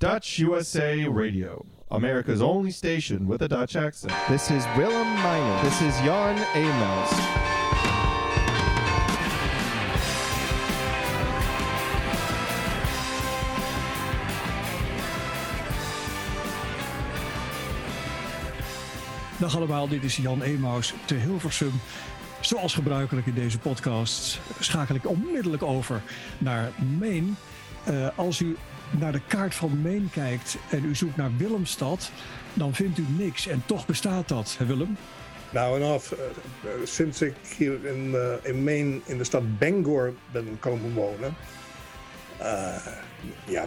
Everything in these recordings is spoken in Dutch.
Dutch USA Radio, America's only station with a Dutch accent. This is Willem Minor. This is Jan Amos. Dag allemaal, dit is Jan Emaus te Hilversum. Zoals gebruikelijk in deze podcast schakel ik onmiddellijk over naar Maine. Uh, als u naar de kaart van Maine kijkt en u zoekt naar Willemstad, dan vindt u niks. En toch bestaat dat, hè Willem? Nou en af, uh, sinds ik hier in, uh, in Maine in de stad Bangor ben komen wonen, ja,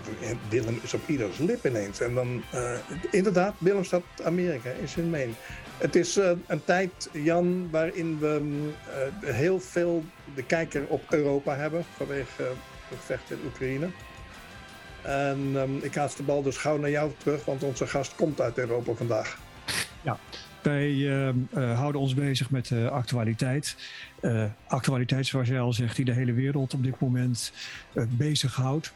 Willem is op ieders lip ineens. En dan, inderdaad, Willemstad, Amerika, is in Maine. Het is een tijd, Jan, waarin we uh, heel veel de kijker op Europa hebben vanwege het gevecht in Oekraïne. En um, ik kaats de bal dus gauw naar jou terug, want onze gast komt uit Europa vandaag. Ja, wij houden ons bezig met actualiteit. actualiteit, zoals jij al zegt, die de hele wereld op dit moment bezighoudt.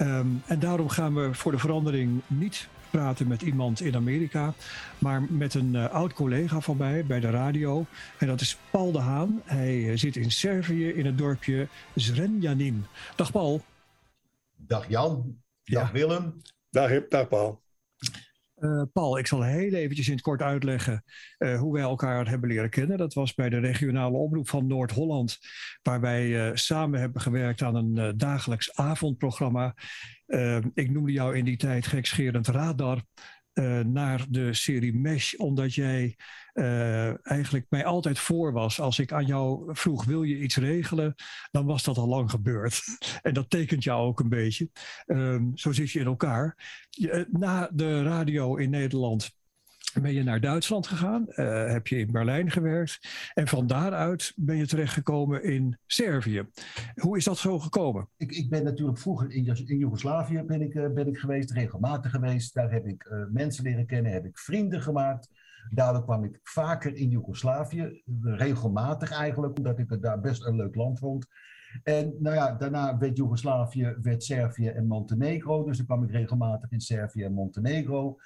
Um, en daarom gaan we voor de verandering niet praten met iemand in Amerika, maar met een uh, oud collega van mij bij de radio. En dat is Paul de Haan. Hij uh, zit in Servië in het dorpje Zrenjanin. Dag Paul. Dag Jan. Dag ja. Willem. Dag, dag Paul. Uh, Paul, ik zal heel eventjes in het kort uitleggen uh, hoe wij elkaar hebben leren kennen. Dat was bij de regionale omroep van Noord-Holland, waar wij uh, samen hebben gewerkt aan een dagelijks avondprogramma. ik noemde jou in die tijd gekscherend Radar. Uh, naar de serie Mesh, omdat jij uh, eigenlijk mij altijd voor was. Als ik aan jou vroeg, wil je iets regelen? Dan was dat al lang gebeurd. en dat tekent jou ook een beetje. Um, zo zit je in elkaar. Je, na de radio in Nederland ben je naar Duitsland gegaan, uh, heb je in Berlijn gewerkt en van daaruit ben je terechtgekomen in Servië. Hoe is dat zo gekomen? Ik, ik ben natuurlijk vroeger in, in Joegoslavië ben ik, uh, ben ik geweest, regelmatig geweest. Daar heb ik uh, mensen leren kennen, heb ik vrienden gemaakt. Daardoor kwam ik vaker in Joegoslavië, regelmatig eigenlijk, omdat ik het daar best een leuk land vond. En nou ja, daarna werd Joegoslavië, werd Servië en Montenegro. Dus dan kwam ik regelmatig in Servië en Montenegro.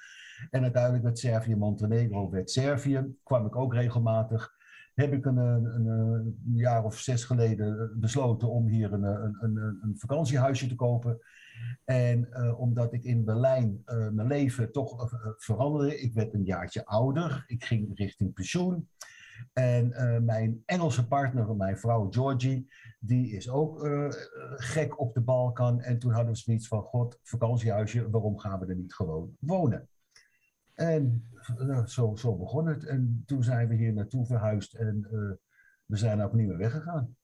En uiteindelijk werd Servië-Montenegro, werd Servië. Kwam ik ook regelmatig. Heb ik een, een, een, jaar of zes geleden besloten om hier een, een, een vakantiehuisje te kopen. En uh, omdat ik in Berlijn mijn leven toch veranderde, ik werd een jaartje ouder, ik ging richting pensioen. En mijn Engelse partner, mijn vrouw Georgie, die is ook gek op de Balkan. En toen hadden we zoiets van, god, vakantiehuisje, waarom gaan we er niet gewoon wonen? En nou, zo, zo begon het. En toen zijn we hier naartoe verhuisd en uh, we zijn meer weggegaan.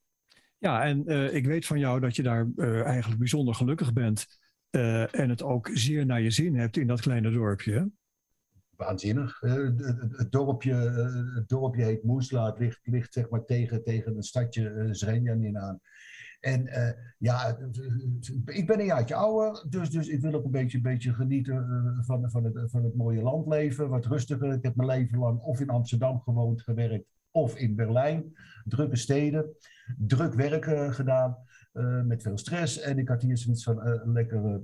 Ja, en uh, ik weet van jou dat je daar uh, eigenlijk bijzonder gelukkig bent. en het ook zeer naar je zin hebt in dat kleine dorpje. Waanzinnig. Het, het, dorpje, het dorpje heet Moesla. Het ligt, ligt zeg maar tegen, tegen een stadje Zrenjanin aan. En uh, ja, ik ben een jaartje ouder, dus, dus ik wil ook een beetje, een beetje genieten uh, van, van, het, van het mooie landleven. Wat rustiger. Ik heb mijn leven lang of in Amsterdam gewoond, gewerkt, of in Berlijn. Drukke steden. Druk werk uh, gedaan. met veel stress. En ik had hier zoiets van lekker,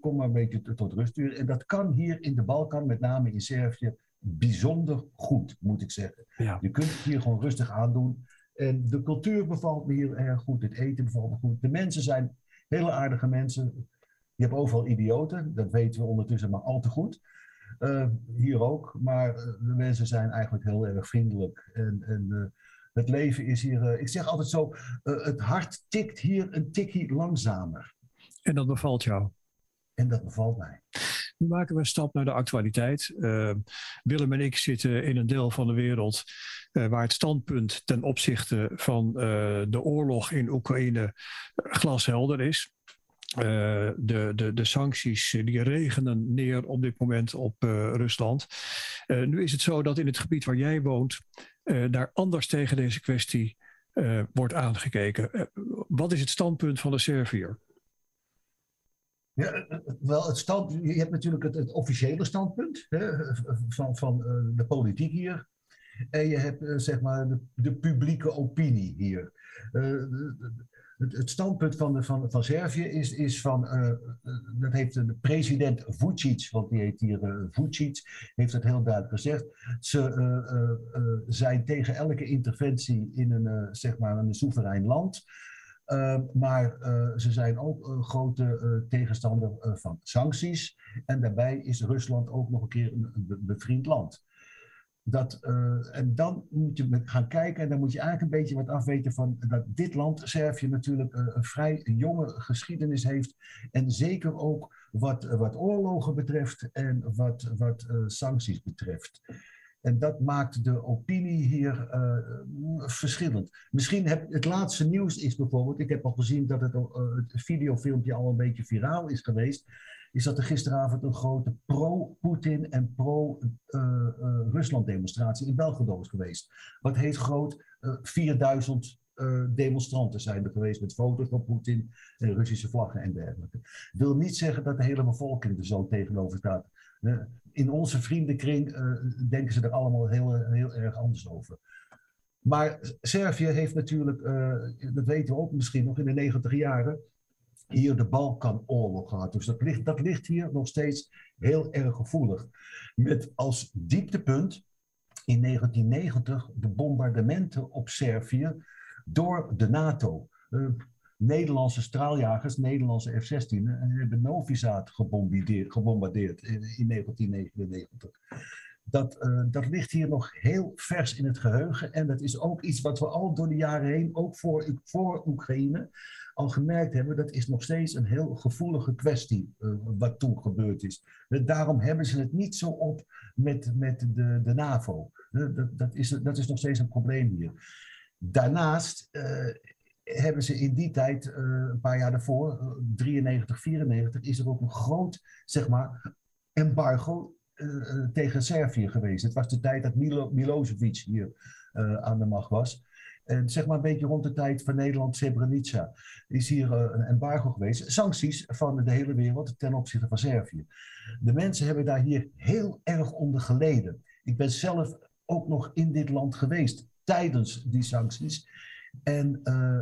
kom maar een beetje tot rust. En dat kan hier in de Balkan, met name in Servië, bijzonder goed, moet ik zeggen. Ja. Je kunt het hier gewoon rustig aandoen. En de cultuur bevalt me hier erg goed. Het eten bevalt me goed. De mensen zijn hele aardige mensen. Je hebt overal idioten. Dat weten we ondertussen maar al te goed. Uh, hier ook. Maar uh, de mensen zijn eigenlijk heel erg vriendelijk. En, en uh, het leven is hier. ik zeg altijd zo: het hart tikt hier een tikje langzamer. En dat bevalt jou? En dat bevalt mij. Nu maken we een stap naar de actualiteit. Uh, Willem en ik zitten in een deel van de wereld uh, waar het standpunt ten opzichte van uh, de oorlog in Oekraïne glashelder is. de, de, de sancties die regenen neer op dit moment op Rusland. nu is het zo dat in het gebied waar jij woont, daar anders tegen deze kwestie wordt aangekeken. wat is het standpunt van de Serviër? Ja, eh, eh, wel, het stand, je hebt natuurlijk het, officiële standpunt hè, van, van de politiek hier. En je hebt zeg maar de, publieke opinie hier. Het, het standpunt van, van, van Servië is, is van, dat heeft de president Vucic, want die heet hier uh, Vucic, heeft het heel duidelijk gezegd. Ze zijn tegen elke interventie in een, zeg maar een soeverein land. Maar ze zijn ook een grote tegenstander van sancties. En daarbij is Rusland ook nog een keer een, een bevriend land. Dat, en dan moet je gaan kijken en dan moet je eigenlijk een beetje wat afweten van dat dit land, Servië, natuurlijk een vrij jonge geschiedenis heeft. En zeker ook wat, wat oorlogen betreft en wat, wat sancties betreft. En dat maakt de opinie hier verschillend. Misschien heb het laatste nieuws is bijvoorbeeld, ik heb al gezien dat het, het videofilmpje al een beetje viraal is geweest is dat er gisteravond een grote pro-Poetin en pro-Rusland eh, eh, demonstratie in Belgrado is geweest. Wat heet groot? 4000 uh, eh, demonstranten zijn er geweest met foto's van Poetin en Russische vlaggen en dergelijke. Wil niet zeggen dat de hele bevolking er zo tegenover staat. In onze vriendenkring denken ze er allemaal heel, heel erg anders over. Maar Servië heeft natuurlijk, dat weten we ook misschien nog in de negentig jaren, hier de Balkanoorlog gehad. Dus dat ligt, dat ligt hier nog steeds heel erg gevoelig. Met als dieptepunt in 1990 de bombardementen op Servië door de NATO. Uh, Nederlandse straaljagers, Nederlandse F-16, hebben Novi Sad gebombardeerd, in, in 1999. Dat, uh, dat ligt hier nog heel vers in het geheugen. En dat is ook iets wat we al door de jaren heen, ook voor, voor Oekraïne, al gemerkt hebben, dat is nog steeds een heel gevoelige kwestie uh, wat toen gebeurd is. Uh, daarom hebben ze het niet zo op met, met de, de NAVO. Dat, dat, is, dat is nog steeds een probleem hier. Daarnaast hebben ze in die tijd, een paar jaar daarvoor, 93, 94, is er ook een groot, zeg maar, embargo tegen Servië geweest. Het was de tijd dat Milo, Milosevic hier aan de macht was. En zeg maar een beetje rond de tijd van Nederland, Srebrenica, is hier eh, een embargo geweest. Sancties van de hele wereld ten opzichte van Servië. De mensen hebben daar hier heel erg onder geleden. Ik ben zelf ook nog in dit land geweest tijdens die sancties. En uh,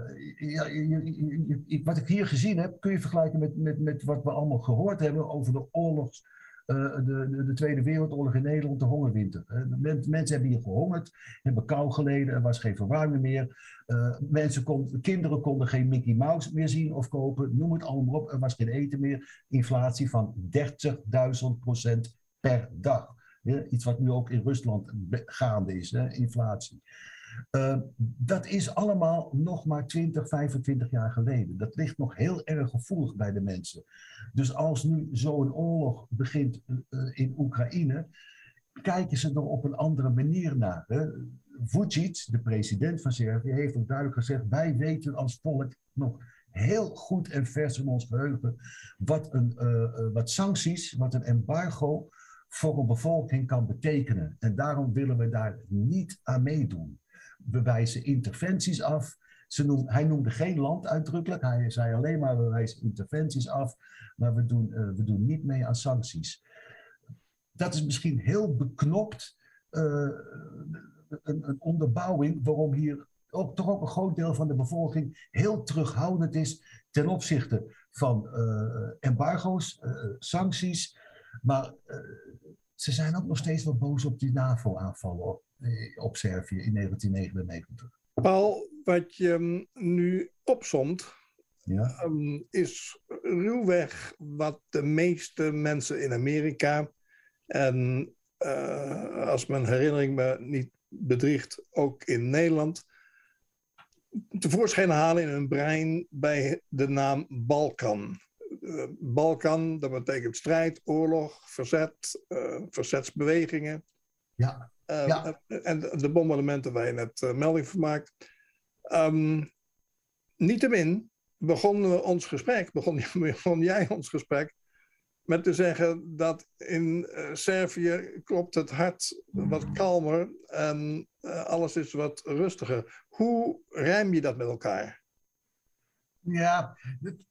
ja, wat ik hier gezien heb, kun je vergelijken met, met, met wat we allemaal gehoord hebben over de oorlogs uh, de, de, Tweede Wereldoorlog in Nederland, de hongerwinter. Uh, mensen hebben hier gehongerd, hebben kou geleden, er was geen verwarming meer. Uh, mensen kon, kinderen konden geen Mickey Mouse meer zien of kopen, noem het allemaal op. Er was geen eten meer. Inflatie van 30.000 procent per dag. Iets wat nu ook in Rusland gaande is, hè, inflatie. Uh, dat is allemaal nog maar 20, 25 jaar geleden. Dat ligt nog heel erg gevoelig bij de mensen. Dus als nu zo'n oorlog begint uh, in Oekraïne, kijken ze er op een andere manier naar. Hè? Vucic, de president van Servië, heeft ook duidelijk gezegd: wij weten als volk nog heel goed en vers in ons geheugen wat, een, uh, wat sancties, wat een embargo voor een bevolking kan betekenen. En daarom willen we daar niet aan meedoen we wijzen interventies af. Ze hij noemde geen land uitdrukkelijk, hij zei alleen maar we wijzen interventies af, maar we doen, uh, we doen niet mee aan sancties. Dat is misschien heel beknopt, uh, een, een, onderbouwing waarom hier ook, toch ook een groot deel van de bevolking heel terughoudend is ten opzichte van uh, embargo's, sancties. Maar ze zijn ook nog steeds wel boos op die NAVO-aanvallen eh, op Servië in 1999. Paul, wat je nu opsomt, ja. um, is ruwweg wat de meeste mensen in Amerika en uh, als mijn herinnering me niet bedriegt, ook in Nederland, tevoorschijn halen in hun brein bij de naam Balkan. Uh, Balkan, dat betekent strijd, oorlog, verzet, uh, verzetsbewegingen. Ja. Ehm, ja. En de bombardementen waar je net uh, melding van maakt. Um, niettemin begonnen we ons gesprek, begon, begon, jij ons gesprek, met te zeggen dat in uh, Servië klopt het hart wat kalmer en alles is wat rustiger. Hoe rijm je dat met elkaar? Ja, met,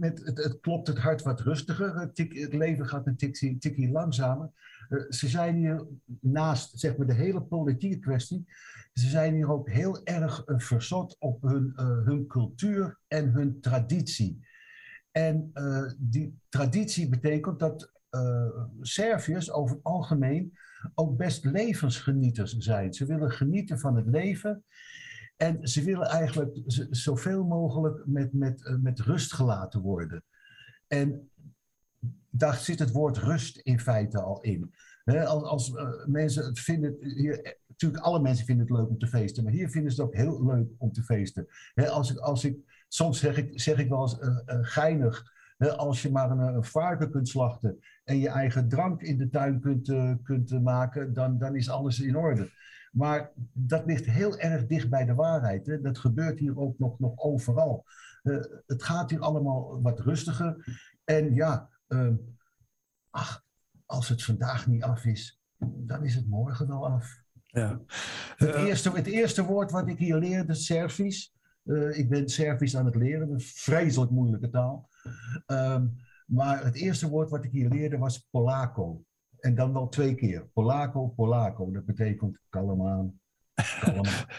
met, het, het klopt het hart wat rustiger. Het, tik- het leven gaat een tikje, tikje langzamer. Eh, ze zijn hier naast zeg maar, de hele politieke kwestie. Ze zijn hier ook heel erg eh, verzot op hun, eh, hun cultuur en hun traditie. En die traditie betekent dat Serviërs over het algemeen ook best levensgenieters zijn. Ze willen genieten van het leven. En ze willen eigenlijk zoveel mogelijk met, met, met rust gelaten worden. En daar zit het woord rust in feite al in. Als als eh, mensen het vinden, eh, natuurlijk alle mensen vinden het leuk om te feesten, maar hier vinden ze het ook heel leuk om te feesten. Als ik, als ik, soms zeg ik, zeg ik wel eens eh, geinig, als je maar een, een varken kunt slachten en je eigen drank in de tuin kunt, kunt maken, dan, dan is alles in orde. Maar dat ligt heel erg dicht bij de waarheid. Hè. Dat gebeurt hier ook nog, nog overal. Het gaat hier allemaal wat rustiger. En ja, ehm, ach, als het vandaag niet af is, dan is het morgen wel af. Ja. Het, Eh, eerste, het eerste woord wat ik hier leerde, is Servisch. Eh, ik ben Servisch aan het leren, een vreselijk moeilijke taal. Ehm, maar het eerste woord wat ik hier leerde was Polako. En dan wel twee keer. Polako, Polako. Dat betekent kalm aan.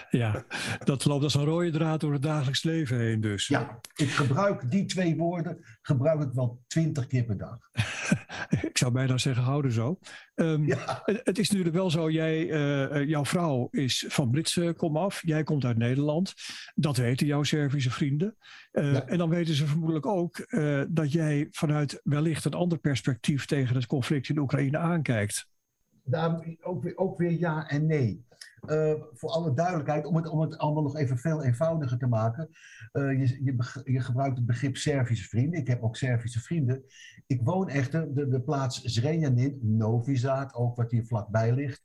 Ja, dat loopt als een rode draad door het dagelijks leven heen dus. Ja, ik gebruik die twee woorden gebruik ik wel twintig keer per dag. Ik zou bijna zeggen, houden zo. Ehm, Ja, het, het is natuurlijk wel zo, jij, eh, eh, jouw vrouw is van Britse komaf. Jij komt uit Nederland. Dat weten jouw Servische vrienden. Eh, Ja. En dan weten ze vermoedelijk ook eh, dat jij vanuit wellicht een ander perspectief tegen het conflict in Oekraïne aankijkt. Daarom ook weer, ook weer ja en nee. Eh, voor alle duidelijkheid, om het, om het allemaal nog even veel eenvoudiger te maken. eh, je, je, je gebruikt het begrip Servische vrienden. Ik heb ook Servische vrienden. Ik woon echter de, de plaats Zrenjanin, Novi ook wat hier vlakbij ligt.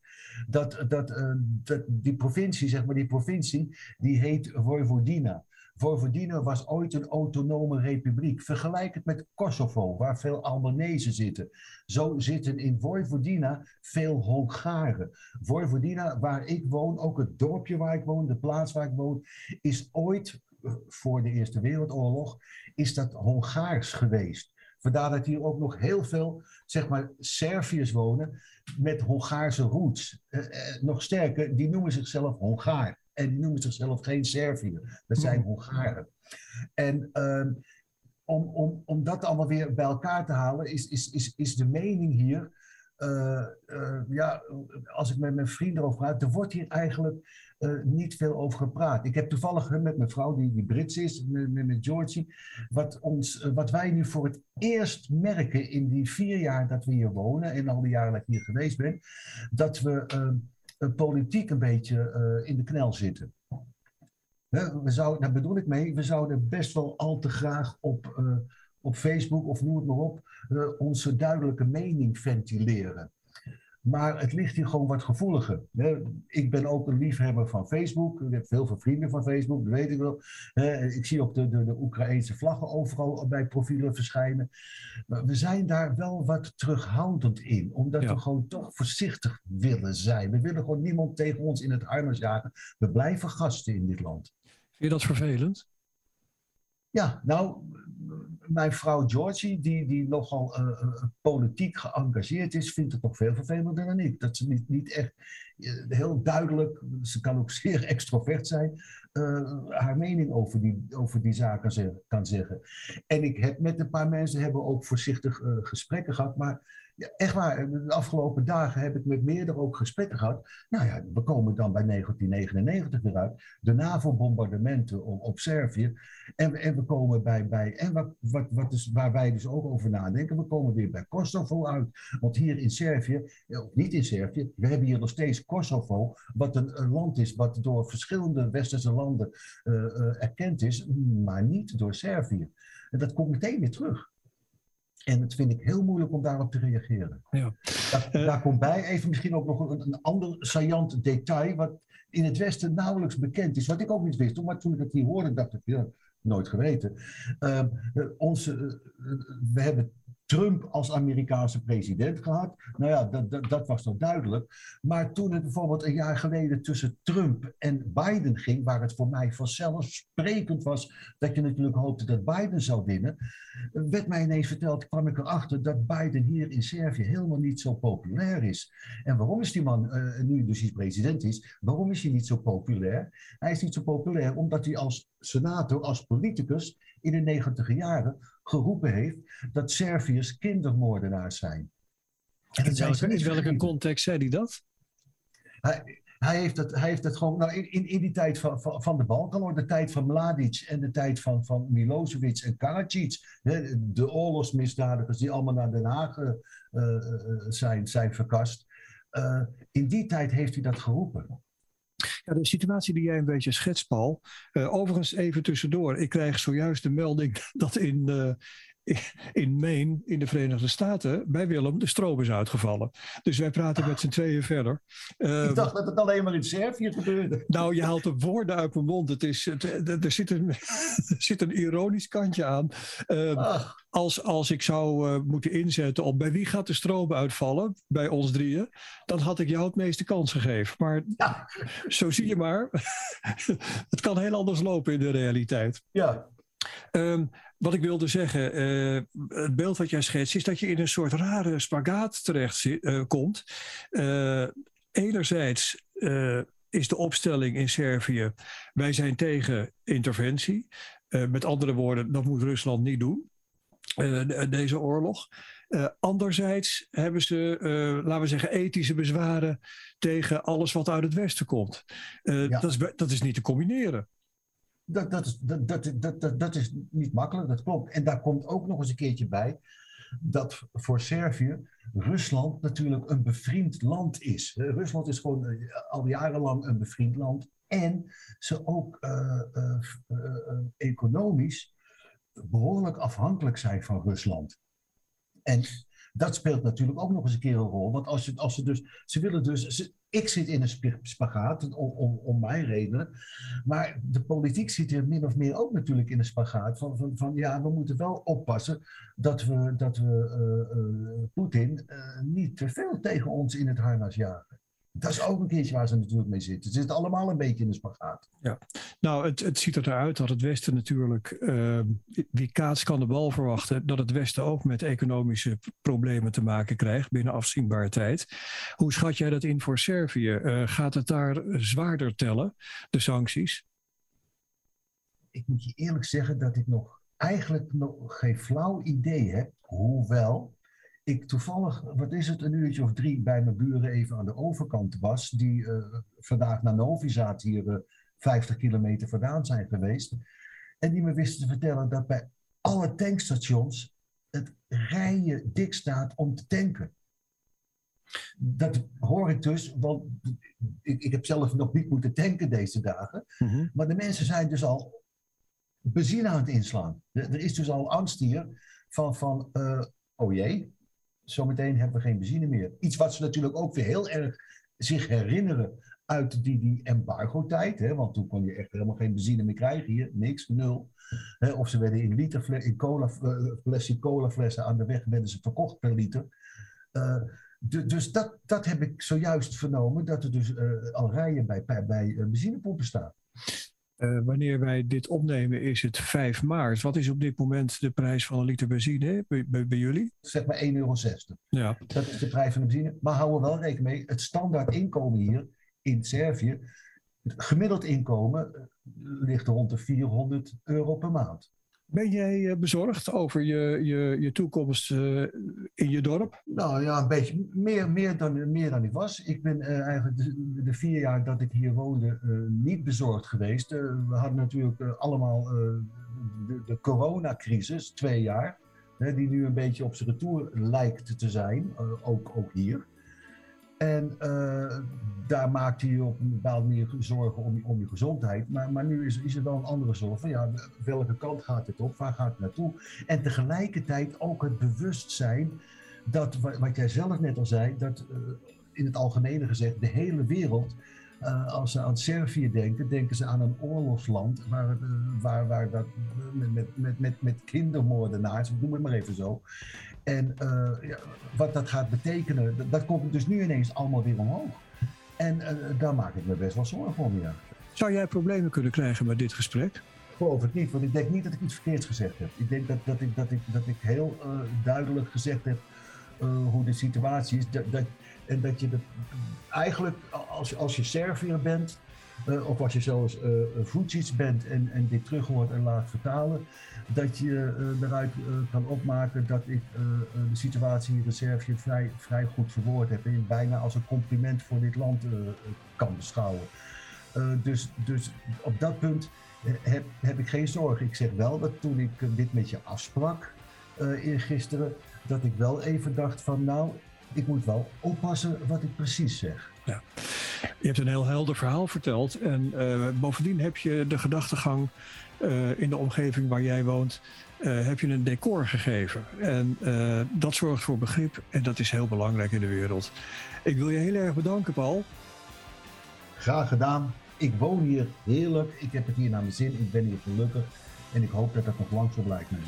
Dat, dat, eh, dat, die provincie, zeg maar, die provincie, die heet Vojvodina. Vojvodina was ooit een autonome republiek. Vergelijk het met Kosovo, waar veel Albanese zitten. Zo zitten in Vojvodina veel Hongaren. Vojvodina, waar ik woon, ook het dorpje waar ik woon, de plaats waar ik woon, is ooit eh, voor de Eerste Wereldoorlog, is dat Hongaars geweest. Vandaar dat hier ook nog heel veel, zeg maar, Serviërs wonen met Hongaarse roots. Eh, eh, nog sterker, die noemen zichzelf Hongaar. En die noemen zichzelf geen Serviër. Dat zijn Hongaren. En ehm, om, om, om dat allemaal weer bij elkaar te halen, is, is, is, is de mening hier. eh, eh, ja, als ik met mijn vrienden over praat, er wordt hier eigenlijk eh, niet veel over gepraat. Ik heb toevallig met mijn vrouw, die, die Brits is, met, met, Georgie, wat, ons, wat wij nu voor het eerst merken in die vier jaar dat we hier wonen en al die jaren dat ik hier geweest ben, dat we eh, eh, politiek een beetje eh, in de knel zitten. We zouden, daar bedoel ik mee, we zouden best wel al te graag op, eh, op Facebook of noem het maar op, eh, onze duidelijke mening ventileren. Maar het ligt hier gewoon wat gevoeliger. Ik ben ook een liefhebber van Facebook. Ik heb heel veel vrienden van Facebook, dat weet ik wel. Ik zie ook de, de, de Oekraïnse vlaggen overal bij profielen verschijnen. Maar we zijn daar wel wat terughoudend in, omdat Ja. we gewoon toch voorzichtig willen zijn. We willen gewoon niemand tegen ons in het harnas jagen. We blijven gasten in dit land. Vind je dat vervelend? Ja, nou, mijn vrouw Georgie, die, die nogal eh, eh, politiek geëngageerd is, vindt het nog veel vervelender dan ik. Dat ze niet, niet echt eh, heel duidelijk, ze kan ook zeer extrovert zijn, eh, haar mening over die, over die zaken kan zeggen. En ik heb met een paar mensen hebben ook voorzichtig eh, gesprekken gehad, maar ja, echt waar, de afgelopen dagen heb ik met meerdere ook gesprekken gehad. Nou ja, we komen dan bij 1999 weer uit. De NAVO-bombardementen op, op Servië. En, en we komen bij, bij en wat, wat, wat dus, waar wij dus ook over nadenken, we komen weer bij Kosovo uit. Want hier in Servië, eh, of niet in Servië, we hebben hier nog steeds Kosovo, wat een, een land is wat door verschillende westerse landen eh, eh, erkend is, maar niet door Servië. En dat komt meteen weer terug. En dat vind ik heel moeilijk om daarop te reageren. Ja. Daar, Eh. daar komt bij even misschien ook nog een, een ander saillant detail, wat in het Westen nauwelijks bekend is, wat ik ook niet wist. Maar toen ik het hier hoorde, dacht ik, ja, nooit geweten. Ehm, eh, onze, eh, we hebben Trump als Amerikaanse president gehad. Nou ja, dat, dat, dat was toch duidelijk. Maar toen het bijvoorbeeld een jaar geleden tussen Trump en Biden ging, waar het voor mij vanzelfsprekend was dat je natuurlijk hoopte dat Biden zou winnen, werd mij ineens verteld, kwam ik erachter dat Biden hier in Servië helemaal niet zo populair is. En waarom is die man, uh, nu dus president is, waarom is hij niet zo populair? Hij is niet zo populair omdat hij als senator, als politicus in de negentiger jaren geroepen heeft dat Serviërs kindermoordenaars zijn. En in welke, in welke context zei hij dat? Hij, hij heeft het, hij heeft het gewoon, nou, in, in die tijd van, van, van de Balkan, de tijd van Mladic en de tijd van, van Milosevic en Karadzic, de, de oorlogsmisdadigers die allemaal naar Den Haag uh, zijn, zijn verkast. Uh, in die tijd heeft hij dat geroepen. De situatie die jij een beetje schetst, Paul. Uh, overigens even tussendoor. Ik krijg zojuist de melding dat in, uh, in Maine, in de Verenigde Staten, bij Willem de stroom is uitgevallen. Dus wij praten met z'n tweeën verder. Ik dacht dat het alleen maar in Servië gebeurde. Nou, je haalt de woorden uit mijn mond. Het is, het, er, zit een, er zit een ironisch kantje aan. Uh, als, als ik zou uh, moeten inzetten op bij wie gaat de stroom uitvallen, bij ons drieën, dan had ik jou het meeste kans gegeven. Maar ja. zo zie je maar. het kan heel anders lopen in de realiteit. Ja. Um, wat ik wilde zeggen, uh, het beeld wat jij schetst, is dat je in een soort rare spagaat terecht uh, komt. Uh, enerzijds is de opstelling in Servië, wij zijn tegen interventie. met andere woorden, dat moet Rusland niet doen, deze oorlog. anderzijds hebben ze, laten we zeggen, ethische bezwaren tegen alles wat uit het Westen komt. Ja. dat, is, dat is niet te combineren dat, dat, is, dat, dat, dat, is niet makkelijk, dat klopt. En daar komt ook nog eens een keertje bij dat voor Servië Rusland natuurlijk een bevriend land is. Rusland is gewoon eh, al jarenlang een bevriend land. En ze ook uh, economisch behoorlijk afhankelijk zijn van Rusland. En dat speelt natuurlijk ook nog eens een keer een rol. Want als, als ze dus, ze willen dus, ik zit in een spagaat, om, om, om mijn redenen. Maar de politiek zit er min of meer ook natuurlijk in een spagaat. Van, van, van ja, we moeten wel oppassen dat we, dat we uh, uh, Poetin uh, niet te veel tegen ons in het harnas jagen. Dat is ook een keertje waar ze natuurlijk mee zitten. Ze zitten allemaal een beetje in de spagaat. Ja, nou, het, het ziet eruit dat het Westen natuurlijk, uh, wie kaats kan de bal verwachten, dat het Westen ook met economische problemen te maken krijgt binnen afzienbare tijd. Hoe schat jij dat in voor Servië? Uh, gaat het daar zwaarder tellen, de sancties? Ik moet je eerlijk zeggen dat ik nog eigenlijk nog geen flauw idee heb, hoewel ik toevallig, wat is het, een uurtje of drie bij mijn buren even aan de overkant was, die uh, vandaag naar Novi Sad hier uh, 50 kilometer vandaan zijn geweest. En die me wisten te vertellen dat bij alle tankstations het rijen dik staat om te tanken. Dat hoor ik dus, want ik, ik heb zelf nog niet moeten tanken deze dagen. Mm -hmm. Maar de mensen zijn dus al benzine aan het inslaan. Er, er is dus al angst hier van, van uh, oh jee, zometeen hebben we geen benzine meer. Iets wat ze natuurlijk ook weer heel erg zich herinneren uit die, die embargo-tijd. Want toen kon je echt helemaal geen benzine meer krijgen hier. Niks, nul. Hè, of ze werden in, liter, in cola, plastic cola flessen aan de weg werden ze verkocht per liter. De, dus dat, dat heb ik zojuist vernomen, dat er dus uh, al rijen bij, bij, bij benzinepompen staan. Uh, wanneer wij dit opnemen is het 5 maart. Wat is op dit moment de prijs van een liter benzine bij, bij, bij jullie? Zeg maar 1,60 euro. Ja. Dat is de prijs van de benzine. Maar hou er wel rekening mee, het standaard inkomen hier in Servië, het gemiddeld inkomen ligt rond de 400 euro per maand. Ben jij bezorgd over je, je, je toekomst uh, in je dorp? Nou ja, een beetje meer, meer, dan, meer dan ik was. Ik ben uh, eigenlijk de, vier jaar dat ik hier woonde niet bezorgd geweest. we hadden natuurlijk allemaal de, de coronacrisis, twee jaar, die nu een beetje op zijn retour lijkt te zijn, ook, ook hier. En uh, daar maakte je op een bepaalde manier zorgen om, om je gezondheid. Maar, maar nu is, is er wel een andere zorg van ja, welke kant gaat het op? Waar gaat het naartoe? En tegelijkertijd ook het bewustzijn dat, wat jij zelf net al zei, dat uh, in het algemene gezegd, de hele wereld eh, als ze aan Servië denken, denken ze aan een oorlogsland waar, eh, waar, waar dat, met, met, met, met, met kindermoordenaars, noem het maar even zo. En uh, ja, wat dat gaat betekenen, dat, dat, komt dus nu ineens allemaal weer omhoog. En daar maak ik me best wel zorgen om, ja. Zou jij problemen kunnen krijgen met dit gesprek? Ik geloof het niet, want ik denk niet dat ik iets verkeerds gezegd heb. Ik denk dat, dat, ik, dat, ik, dat ik heel duidelijk gezegd heb hoe de situatie is. Dat, dat, en dat je dat eigenlijk, als, als je Serviër bent, uh, of als je zelfs uh, bent en, en dit terug hoort en laat vertalen, dat je uh, eruit kan opmaken dat ik de situatie in Servië vrij, vrij goed verwoord heb en bijna als een compliment voor dit land kan beschouwen. dus, dus op dat punt heb, heb ik geen zorgen. Ik zeg wel dat toen ik dit met je afsprak eergisteren, dat ik wel even dacht van nou, ik moet wel oppassen wat ik precies zeg. Ja. Je hebt een heel helder verhaal verteld. En uh, bovendien heb je de gedachtegang uh, in de omgeving waar jij woont, uh, heb je een decor gegeven. En dat zorgt voor begrip en dat is heel belangrijk in de wereld. Ik wil je heel erg bedanken, Paul. Graag gedaan. Ik woon hier heerlijk. Ik heb het hier naar mijn zin. Ik ben hier gelukkig. En ik hoop dat dat nog lang zo blijft mijn.